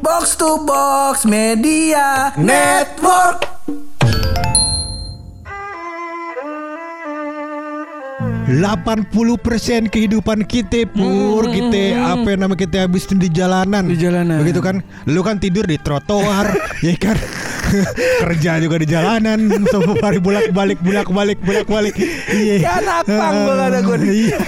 Box to Box Media Network. Delapan puluh persen kehidupan kita pur kita apa nama kita habis di jalanan. Di jalanan. begitu kan? Lu kan tidur di trotoar ya kan kerja juga di jalanan semua hari bolak balik bolak balik bolak balik iya. Ya, gua kata gua nih. iya.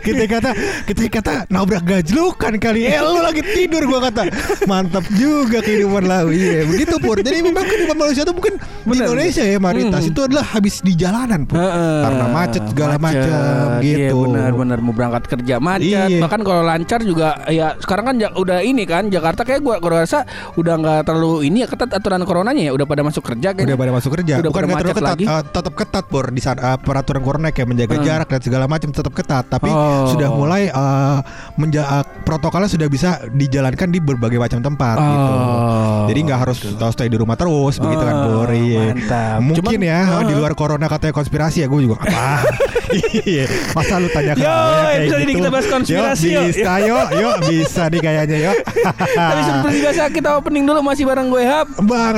Kita kata kita kata nabrak gajlukan kali. Eh lu lagi tidur gua kata. Mantap juga kehidupan lah. Iya begitu pur. Jadi memang kehidupan manusia itu mungkin di. Indonesia ya mayoritas itu adalah habis di jalanan pur. Karena macet segala macam Iya gitu. benar-benar mau berangkat kerja macet. Iya. Bahkan kalau lancar juga ya sekarang kan udah ini kan Jakarta kayak gua gua rasa udah nggak terlalu ini ya ketat aturan coronanya ya udah pada masuk kerja kan. Udah pada masuk kerja, Udah bukan pada macet ketat, lagi. eh, tetap ketat pur di saat eh, peraturan corona kayak menjaga Hmm. jarak dan segala macam tetap ketat, tapi Oh. sudah mulai eh, menja- eh, protokolnya sudah bisa dijalankan di berbagai macam tempat gitu. Oh. Jadi nggak harus uh, stay di rumah terus begitu kan Oh, pur. Iya. mantap. Mungkin Cuman- ya oh. di luar corona katanya konspirasi ya gue juga apa. Iya. Masa lu tanya ke Yo, gue kayak episode ini gitu? kita bahas konspirasi, Yuk, yuk. bisa yuk, yuk bisa nih kayaknya yuk. Tapi seperti biasa kita opening dulu masih bareng gue Hap.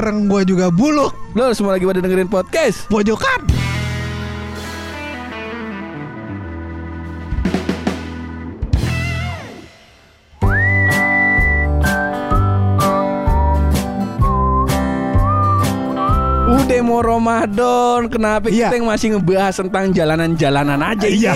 Bareng gue juga buluk Lo semua lagi pada dengerin podcast. pojokan. Mau Ramadan, kenapa Iya. kita yang masih ngebahas tentang jalanan-jalanan aja Iya,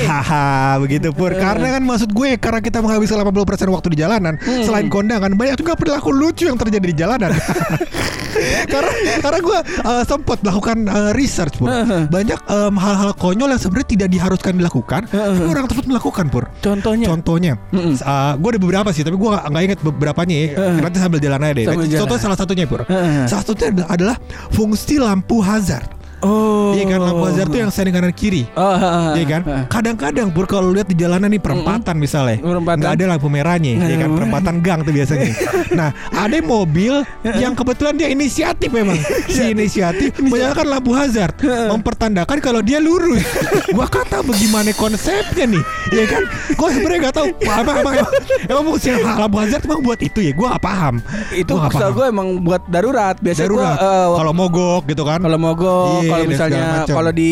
begitu pur. Karena kan maksud gue karena kita menghabiskan 80% waktu di jalanan, selain kondangan banyak juga perilaku lucu yang terjadi di jalanan. karena karena gue uh, sempat melakukan uh, research pur. Banyak um, hal-hal konyol yang sebenarnya tidak diharuskan dilakukan, tapi orang tersebut melakukan pur. Contohnya. Contohnya, uh, gue ada beberapa sih, tapi gue gak, nggak inget beberapanya. ya. Nanti sambil jalan aja deh. Sambil jalan. Contoh salah satunya pur. Salah satunya adalah, adalah fungsi lampu hazard. Oh. Iya kan lampu hazard tuh yang standing kanan kiri. Oh, Iya kan? Kadang-kadang pur kalau lihat di jalanan nih perempatan misalnya, Perempatan. nggak ada lampu merahnya, ya kan? Perempatan gang tuh biasanya. nah, ada mobil yang kebetulan dia inisiatif memang. si inisiatif menyalakan lampu hazard, mempertandakan kalau dia lurus. Gua kata bagaimana konsepnya nih, ya kan? Gua sebenarnya nggak tahu apa apa emang, emang fungsi lampu hazard emang buat itu ya? Gua nggak paham. Itu Gua setahu paham. gue emang buat darurat. Biasanya Darurat. eh, kalau mogok gitu kan? kalau mogok, Iya, kalau dan misalnya kalau di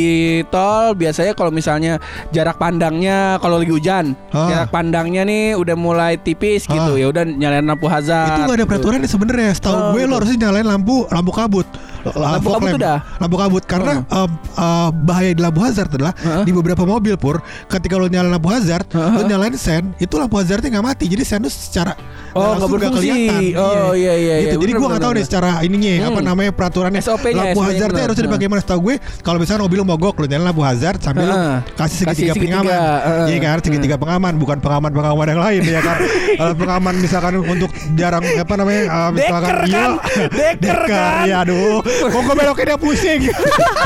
tol biasanya kalau misalnya jarak pandangnya kalau lagi hujan, Ah. jarak pandangnya nih udah mulai tipis gitu. Ah. Ya udah nyalain lampu hazard. itu gak ada gitu. peraturan sebenarnya. Setahu Oh, gue lo betul. harusnya nyalain lampu lampu kabut. Lampu kabut udah? Lampu kabut karena um, uh, bahaya di lampu hazard adalah Heeh. di beberapa mobil pur ketika lo nyalain lampu hazard, lo nyalain sen, itu lampu hazardnya nggak mati. Jadi sen itu secara Oh, langsung nggak berfungsi. kelihatan. Oh, iya, iya, Gitu. iya. Jadi gue nggak tahu nih secara ininya ya, apa Hmm. namanya peraturannya. SOP-nya, lampu SOP-nya hazardnya harusnya dipakai mana? Setahu gue kalau misalnya mobil mogok lo nyalain lampu hazard sambil lo Heeh. kasih segitiga Kasih pengaman. Iya kan, segitiga pengaman bukan pengaman-pengaman yang lain ya kan. Kalau pengaman misalkan untuk jarang apa namanya uh, misalkan Deker kan? Deker kan? ya aduh kok gue belokin dia pusing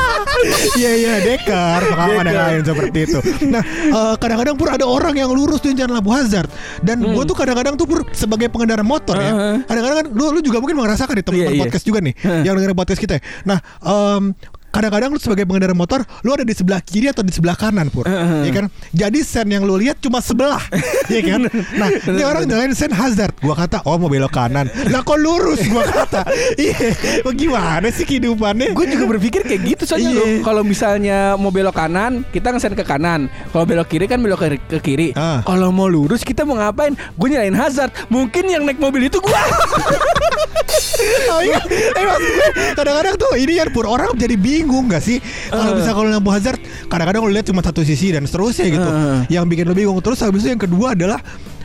iya iya deker pengaman yang lain seperti itu nah eh, kadang-kadang pur ada orang yang lurus di jalan lampu hazard dan gue tuh kadang-kadang tuh pur sebagai pengendara motor ya. Kadang-kadang kan lu, lu juga mungkin merasakan di teman-teman Iya, iya. podcast juga nih yang dengerin podcast kita nah em, kadang-kadang lu sebagai pengendara motor lu ada di sebelah kiri atau di sebelah kanan pur Heeh. ya kan jadi sen yang lu lihat cuma sebelah ya kan nah ini orang nyalain sen hazard gua kata oh mau belok kanan lah kok lurus gua kata iya bagaimana sih kehidupannya Gue juga berpikir kayak gitu soalnya Iya. Kalau misalnya mau belok kanan, kita ngesen ke kanan. Kalau belok kiri kan belok ke, ke kiri. Ah. Kalau mau lurus kita mau ngapain? Gue nyalain hazard. Mungkin yang naik mobil itu gue. Oh iya, eh, kadang-kadang tuh ini kan pur orang jadi bingung gak sih? Kalau Eh. bisa kalau lampu hazard kadang-kadang lo lihat cuma satu sisi dan seterusnya gitu. Eh. yang bikin lo bingung terus habis itu yang kedua adalah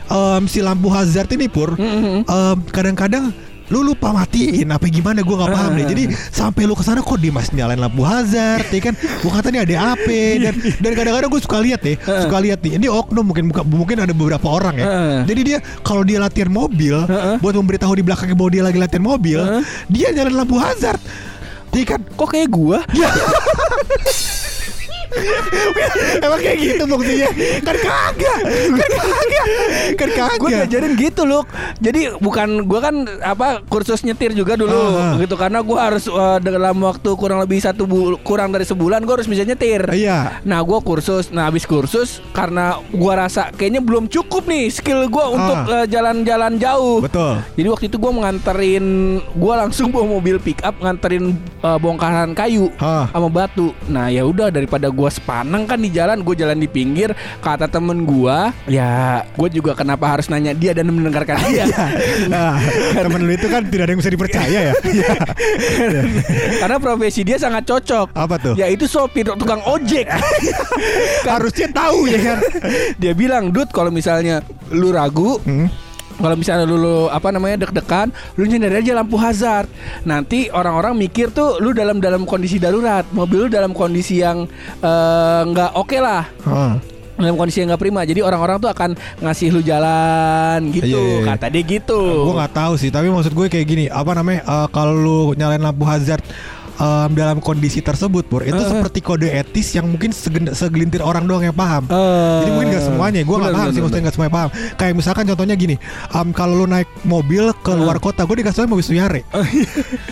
em, si lampu hazard ini pur. Mm-hmm. em, kadang-kadang lu lupa matiin apa gimana? Gue nggak paham deh. Jadi sampai lu ke sana kok dia masih nyalain lampu hazard ya kan? Gue kata nih ada apa? Dan dan kadang-kadang gue suka lihat nih suka lihat nih. Ini oknum mungkin buka- mungkin ada beberapa orang ya. Jadi dia kalau dia latihan mobil buat memberitahu di belakangnya bahwa dia lagi latihan mobil dia nyalain lampu hazard Iya kan Kok kayak gue? Emang kayak gitu fungsinya Kan kagak Kan kagak Kan kagak Gue diajarin gitu loh. Jadi bukan gue kan apa kursus nyetir juga dulu ah. gitu karena gue harus eh, dalam waktu kurang lebih satu bul- kurang dari sebulan gue harus bisa nyetir. Iya Nah gue kursus, nah habis kursus karena gue rasa kayaknya belum cukup nih skill gue untuk Ah. eh, jalan-jalan jauh. Betul Jadi waktu itu gue menganterin, gue langsung bawa mobil pick up nganterin eh, bongkaran kayu sama batu. Nah ya udah daripada gue sepanang kan di jalan, gue jalan di pinggir. Kata temen gue, ya gue juga kenapa harus nanya dia dan mendengarkan dia. Nah, temen lu itu kan tidak ada yang bisa dipercaya ya. Iya. Karena profesi dia sangat cocok. Apa tuh? Yaitu sopir tukang ojek. Harusnya tahu ya kan. dia bilang, "Dut, kalau misalnya lu ragu, Hmm. Kalau misalnya lu, lu apa namanya deg-degan, lu nyender aja lampu hazard. Nanti orang-orang mikir tuh lu dalam dalam kondisi darurat, mobil lu dalam kondisi yang eh, nggak oke lah. Hah. Dalam kondisi yang nggak prima, jadi orang-orang tuh akan ngasih lu jalan gitu, Iya, iya, iya. kata dia gitu. Gue nggak tahu sih, tapi maksud gue kayak gini, apa namanya? eh, kalau lu nyalain lampu hazard em, dalam kondisi tersebut, Pur, itu eh. seperti kode etis yang mungkin segelintir orang doang yang paham. Eh, Jadi mungkin gak semuanya, gue gak benar, paham sih maksudnya gak semuanya paham. Kayak misalkan contohnya gini, em, kalau lu naik mobil ke luar kota, gue dikasih mobil Suyare.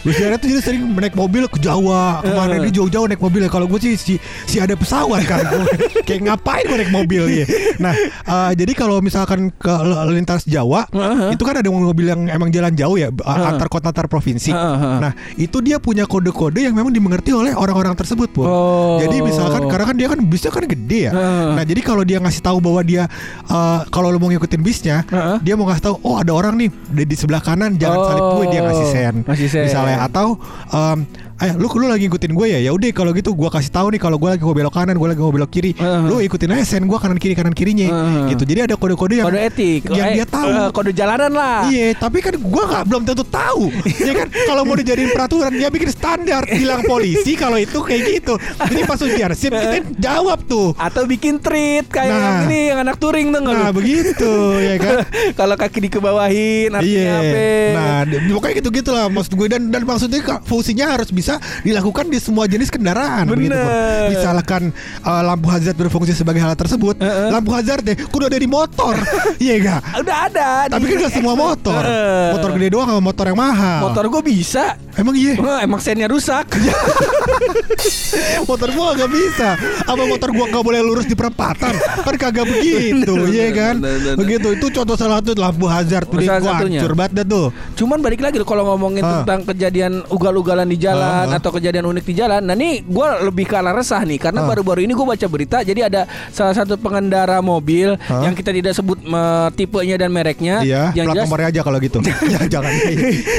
Bus Suyare tuh jadi sering naik mobil ke Jawa, ke mana Eh. dia jauh-jauh naik mobil. Kalau gue sih si, si ada pesawat kan, kayak ngapain gue naik mobil ya. Nah, eh, jadi kalau misalkan ke lintas Jawa, Heeh. itu kan ada mobil yang emang jalan jauh ya, Heeh. antar kota antar provinsi. Heeh. Nah, itu dia punya kode-kode yang memang dimengerti oleh orang-orang tersebut, Pur. Oh. Jadi misalkan karena kan dia kan bisnya kan gede ya. Heeh. Nah, jadi kalau dia ngasih tahu bahwa dia eh, kalau lu mau ngikutin bisnya, Heeh. dia mau ngasih tahu oh ada orang nih di, di sebelah kanan jangan salip gue dia ngasih sen. Oh, ngasih sen. Misalnya atau em eh lu lu lagi ngikutin gue ya ya udah kalau gitu gue kasih tahu nih kalau gue lagi mau belok kanan gue lagi mau belok kiri Heeh. lu ikutin aja sen gue kanan kiri kanan kirinya Heeh. gitu jadi ada kode-kode yang kode etik, yang Eh, dia tahu eh, kode jalanan lah. Iya, tapi kan gua nggak belum tentu tahu. ya kan kalau mau dijadiin peraturan dia bikin standar, bilang polisi kalau itu kayak gitu. Jadi pas ujian sip kita jawab tuh. Atau bikin treat kayak Nah. yang ini yang anak touring tuh Nah, lu? begitu ya kan. Kalau kaki dikebawahin artinya Iya. apa? Nah, pokoknya gitu-gitu lah maksud gue dan dan maksudnya Kak, fungsinya harus bisa dilakukan di semua jenis kendaraan begitu. Bener. Misalkan uh, lampu hazard berfungsi sebagai hal tersebut, Heeh. lampu hazard deh kudu ada di motor. Iya enggak? udah ada. Tapi kan gak semua motor. Heeh. Motor gede doang sama motor yang mahal. Motor gue bisa. Emang iya? Wah, emang sennya rusak. motor gua gak bisa apa motor gua gak boleh lurus di perempatan kan kagak begitu ya bener, kan bener, bener. begitu itu contoh salah satu lampu hazard tuh Salah gua hancur banget dah tuh Cuman balik lagi kalau ngomongin Ah. tentang kejadian ugal-ugalan di jalan Ah. atau kejadian unik di jalan. Nah nih gue lebih ke arah resah nih karena Ah. baru-baru ini gue baca berita. Jadi ada salah satu pengendara mobil yang kita tidak sebut eh, tipenya dan mereknya. iya yang plat jelas nomornya aja kalau gitu ya jangan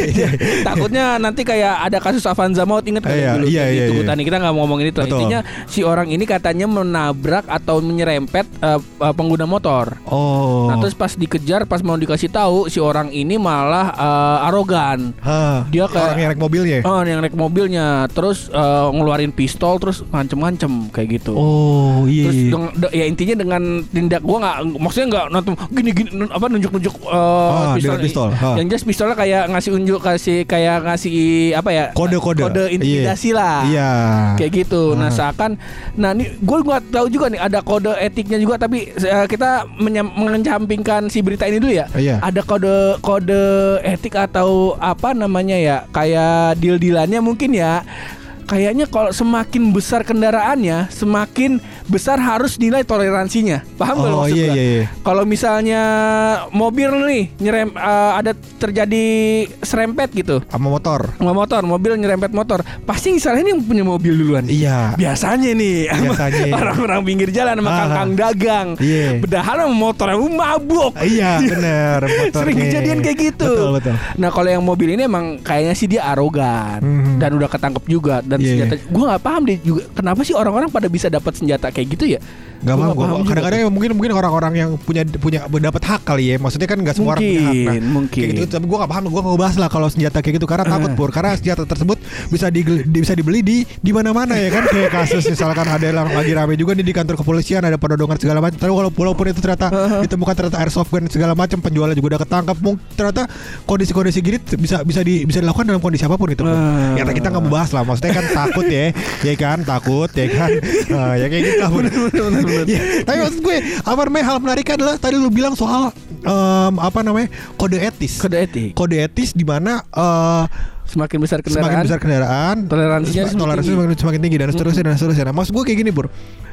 takutnya nanti kayak ada kasus Avanza maut inget kan Iya, dulu iya, iya, gitu iya. Kita nggak mau ngomongin itu intinya si orang ini katanya menabrak atau menyerempet eh, eh, pengguna motor oh nah terus pas dikejar pas mau dikasih tahu si orang ini malah eh, arogan Hah, dia kayak- orang yang naik mobilnya Oh, yang naik mobilnya terus eh, ngeluarin pistol terus ngancem-ngancem kayak gitu. oh iya Terus deng- de- ya intinya dengan tindak gua nggak maksudnya nggak nonton gini gini nun- apa nunjuk-nunjuk eh, Ah, dengan pistol, ah. Yang jelas pistolnya kayak ngasih unjuk kasih kayak ngasih apa ya? Kode-kode. Kode intimidasi lah. iya Kayak gitu. Nah, Ah. seakan nah ini gue nggak tahu juga nih ada kode etiknya juga tapi eh, kita mengecampingkan si berita ini dulu ya. Iya. Ada kode kode etik atau apa namanya ya? Kayak deal-dealannya mungkin ya ya. Kayaknya kalau semakin besar kendaraannya, semakin besar harus nilai toleransinya. Paham oh maksud iya iya iya Kalau misalnya mobil nih nyerem eh, ada terjadi serempet gitu sama motor sama motor, mobil nyerempet motor, pasti misalnya yang punya mobil duluan. iya Biasanya nih Biasanya. orang-orang pinggir jalan sama Ah. kangkang dagang. Iya. Bedahal sama motor yang mabuk. iya bener motornya Sering kejadian kayak gitu. betul betul Nah kalau yang mobil ini emang kayaknya sih dia arogan Mhm. dan udah ketangkep juga dan Iya, senjata. Gue nggak paham deh juga kenapa sih orang-orang pada bisa dapat senjata kayak gitu ya? Gak Gua paham, nggak juga. Kadang-kadang ya mungkin mungkin orang-orang yang punya punya dapat hak kali ya. Maksudnya kan nggak semua orang punya hak. Mungkin, mungkin. Kayak gitu, tapi gue gak paham. Gue nggak bahas lah kalau senjata kayak gitu karena takut pur. Karena senjata tersebut bisa di, di- bisa dibeli di di mana-mana ya kan. Kayak kasus misalkan ada yang lagi rame juga nih di kantor kepolisian ada penodongan segala macam. Tapi walaupun, walaupun itu ternyata ditemukan ternyata airsoft gun segala macam penjualnya juga udah ketangkap. Mungkin ternyata kondisi-kondisi gini bisa bisa di bisa dilakukan dalam kondisi apa pun gitu. Ah. Ya kita nggak mau bahas lah. Maksudnya kan takut ya, ya kan takut ya kan, Nah, ya kayak gitu lah. Pur. Ya, tapi maksud gue apa namanya hal menariknya adalah tadi lu bilang soal em, apa namanya kode etis. Kode etik. Kode etis di mana eh, Semakin besar kendaraan. semakin besar kendaraan, Toleransinya sem- semakin toleransinya tinggi. semakin, semakin tinggi dan seterusnya dan seterusnya. Nah, maksud gue kayak gini, Pur.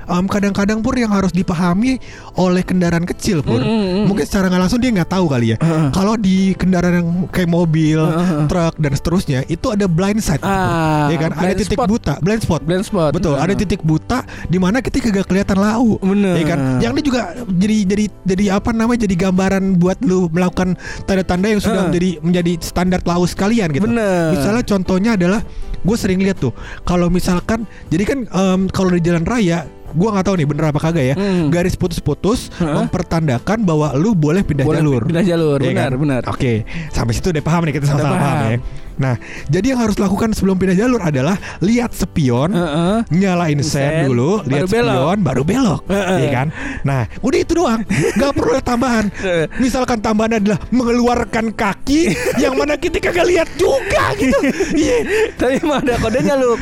Em, kadang-kadang pur yang harus dipahami oleh kendaraan kecil pur Mm, mm, mm. mungkin secara nggak langsung dia nggak tahu kali ya Heeh. kalau di kendaraan yang kayak mobil Heeh. truk dan seterusnya itu ada blind side Pur. Ah, ya kan ada titik spot. buta blind spot Blind spot. Betul, Nah. ada titik buta di mana kita kagak kelihatan lau. Bener. Ya kan? Yang ini juga jadi jadi jadi apa namanya? Jadi gambaran buat lu melakukan tanda-tanda yang sudah Heeh. menjadi menjadi standar lau sekalian gitu. Bener. Misalnya contohnya adalah gue sering lihat tuh kalau misalkan jadi kan em, kalau di jalan raya Gua nggak tahu nih bener apa kagak ya. Hmm. Garis putus-putus Heeh. mempertandakan bahwa lu boleh pindah Boleh jalur. pindah jalur, Iya benar, kan? benar. Oke, sampai situ udah paham nih kita sama-sama paham. paham. ya. Nah, jadi yang harus lakukan sebelum pindah jalur adalah lihat spion, Heeh. nyalain sen dulu, baru lihat belok. spion, baru belok, Heeh. ya kan? Nah, udah itu doang, nggak perlu ada tambahan. Misalkan tambahan adalah mengeluarkan kaki, yang mana kita kagak lihat juga gitu. Iya. Tapi emang ada kodenya lu.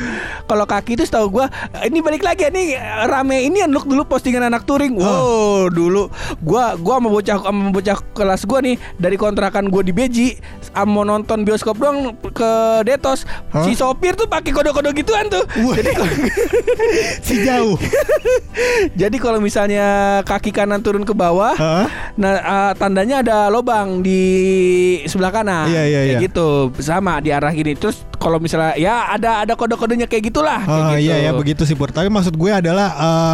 Kalau kaki itu setahu gua ini balik lagi ini rame ini look dulu postingan anak touring. Wow, dulu gua gua sama bocah sama bocah kelas gua nih dari kontrakan gua di Beji mau nonton bioskop doang ke Detos. Hah? Si sopir tuh pakai kode-kode gituan tuh. Wah. Jadi Si jauh. jadi kalau misalnya kaki kanan turun ke bawah, Hah? Nah, uh, tandanya ada lobang di sebelah kanan. Iya, iya, Kayak iya. gitu, sama di arah gini. Terus kalau misalnya ya ada ada kode-kodenya kayak gitulah. kayak Oh gitu. iya ya begitu sih Pur Tapi maksud gue adalah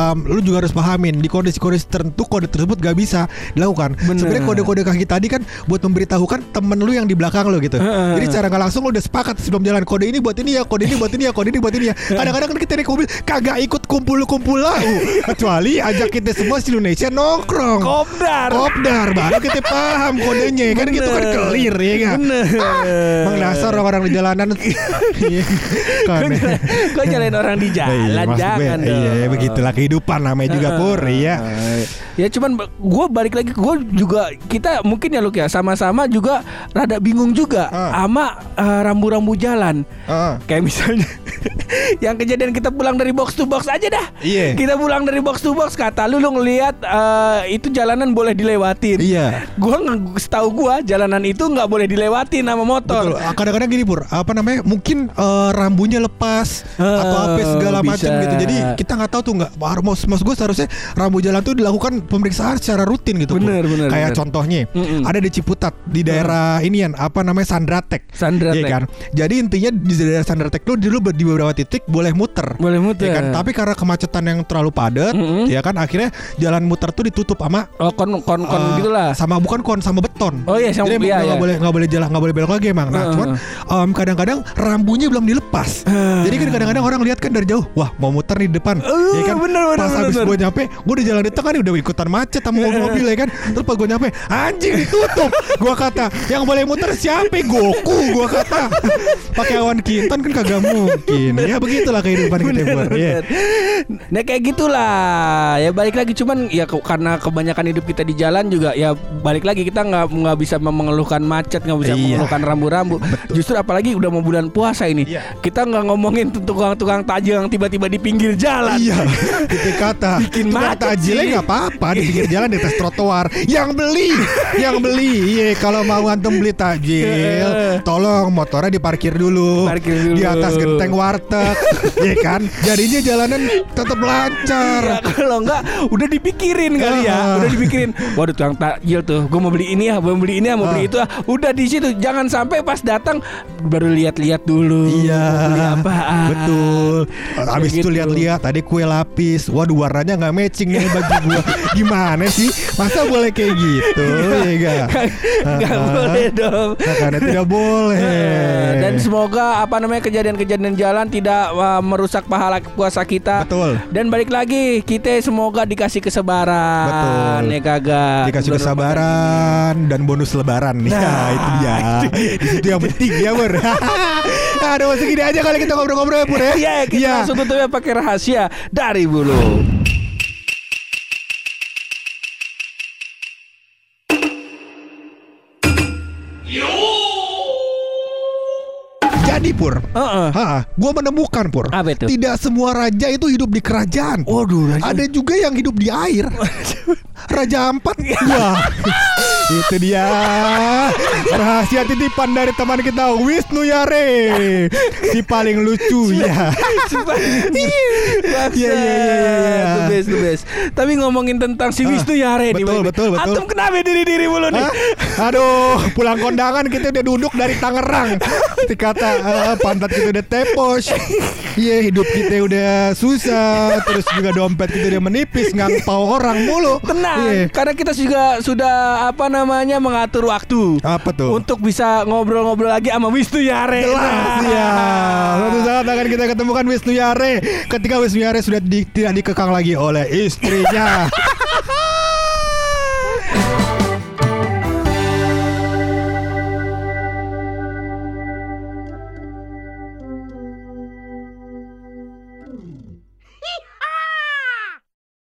em, Lu juga harus pahamin Di kondisi-kondisi tertentu Kode tersebut gak bisa dilakukan. Sebenarnya kode-kode kaki tadi kan Buat memberitahukan temen lu yang di belakang lu gitu Heeh. Jadi secara gak langsung lu udah sepakat Sebelum jalan Kode ini buat ini ya Kode ini buat ini ya Kode ini buat ini ya Kadang-kadang kan kita naik mobil Kagak ikut kumpul-kumpul lau Kecuali ajak kita semua se Indonesia nongkrong Kopdar. Kopdar Baru kita paham kodenya Kan gitu kan clear ya kan Bener. Dasar orang-orang di jalanan. Kok nyalain orang di jalan Iya, gue, jangan dong. Iya, begitulah kehidupan namanya juga pur, iya. Ya cuman gue balik lagi gue juga kita mungkin ya Luk ya sama-sama juga rada bingung juga Ah. sama eh, rambu-rambu jalan. Heeh. Kayak misalnya yang kejadian kita pulang dari box to box aja dah. Iya. Kita pulang dari box to box kata lu lu ngelihat eh, itu jalanan boleh dilewatin. Iya. Gua nge- setahu gua jalanan itu nggak boleh dilewatin sama motor. Betul. Ah, Kadang-kadang gini pur, apa namanya? Mungkin eh, rambunya lepas Ah, atau apa segala macam gitu. Jadi kita nggak tahu tuh nggak. Mas, mas gue seharusnya rambu jalan tuh dilakukan pemeriksaan secara rutin gitu. Pur. Bener, bener, Kayak bener. contohnya Mm-mm. ada di Ciputat di daerah inian apa namanya Sandratek. Sandratek. Iya kan. Jadi intinya di daerah Sandratek tuh dulu di beberapa titik boleh muter. Boleh muter. Ya kan? Tapi karena kemacetan yang terlalu padat, Mm-mm. ya kan akhirnya jalan muter tuh ditutup sama Oh kon kon kon Eh, gitulah. sama bukan kon sama beton. Oh iya, sama- Jadi iya, iya. boleh nggak boleh jalan nggak boleh belok lagi emang. Nah, Heeh. cuman em, kadang-kadang rambunya belum dilepas. Jadi kan kadang-kadang orang lihat kan dari jauh, wah mau muter nih di depan. Eh, ya kan bener, bener, pas bener, habis gue nyampe, gue udah jalan di tengah nih udah ikutan macet sama mobil-mobil ya kan. Terus pas gue nyampe, anjing ditutup. Gua kata, yang boleh muter siapa? Goku gua kata. Pakai awan kintan kan kagak mungkin. Ya begitulah kehidupan kita, Bor. Iya. Nah kayak gitulah ya balik lagi cuman ya karena kebanyakan hidup kita di jalan juga ya balik lagi kita nggak nggak bisa mengeluhkan macet nggak bisa Iya. mengeluhkan rambu-rambu justru apalagi udah mau bulan puasa ini Iya. kita nggak ngomongin tukang-tukang tajil yang tiba-tiba di pinggir jalan Iya, itu kata Bikin kata tajilnya nggak apa-apa di pinggir jalan di atas trotoar. Yang beli, yang beli, iya kalau mau antum beli tajil, tolong motornya diparkir dulu, Parkir dulu. di atas genteng warteg, ya kan? Jadinya jalanan tetap lancar. Ya, kalau enggak udah dipikirin kali ya, Ah. udah dipikirin. Waduh tukang takjil tuh, gue mau beli ini ya, mau beli ini ya, mau beli itu ya. Udah di situ, jangan sampai pas datang baru lihat-lihat dulu. Iya, beli apaan. betul. Habis itu gitu. lihat-lihat tadi kue lapis. Waduh warnanya nggak matching nih baju gua. Gimana sih? Masa boleh kayak gitu? Ya enggak? Gak boleh dong. Karena tidak boleh. Eh, Dan semoga apa namanya kejadian-kejadian jalan tidak uh, merusak pahala puasa kita. Betul. Dan balik lagi kita semoga dikasih kesabaran. Betul. Ya kagak. dikasih Bulan kesabaran dan bonus lebaran nih. Nah, Nah, itu dia. Di situ yang penting ya, Bur. Masih gini aja kali kita ngobrol-ngobrol ya, Pur ya. Iya, kita Iya. langsung tutupnya pakai rahasia dari bulu. terjadi pur. Heeh. Ha, gue menemukan pur. Apa itu? Tidak semua raja itu hidup di kerajaan. Waduh, raja. Ada juga yang hidup di air. Raja Ampat. Wah. itu dia rahasia titipan dari teman kita Wisnu Yare. Si paling lucu ya. Iya, Iya, iya, iya, iya. The best, the best. Tapi ngomongin tentang si Wisnu Yare nih, betul, betul, betul. Antum kenapa diri-diri mulu nih? Aduh, pulang kondangan kita udah duduk dari Tangerang. Dikata eh, pantat kita udah tepos. Iya, hidup kita udah susah, terus juga dompet kita udah menipis, ngangpau orang mulu. Tenang, Iya. karena kita juga sudah apa namanya mengatur waktu Apa tuh? untuk bisa ngobrol-ngobrol lagi sama Wisnu Yare. Jelas Nah. ya. Suatu saat akan kita ketemukan Wisnu Yare ketika Wisnu Yare sudah di- tidak dikekang lagi oleh istrinya.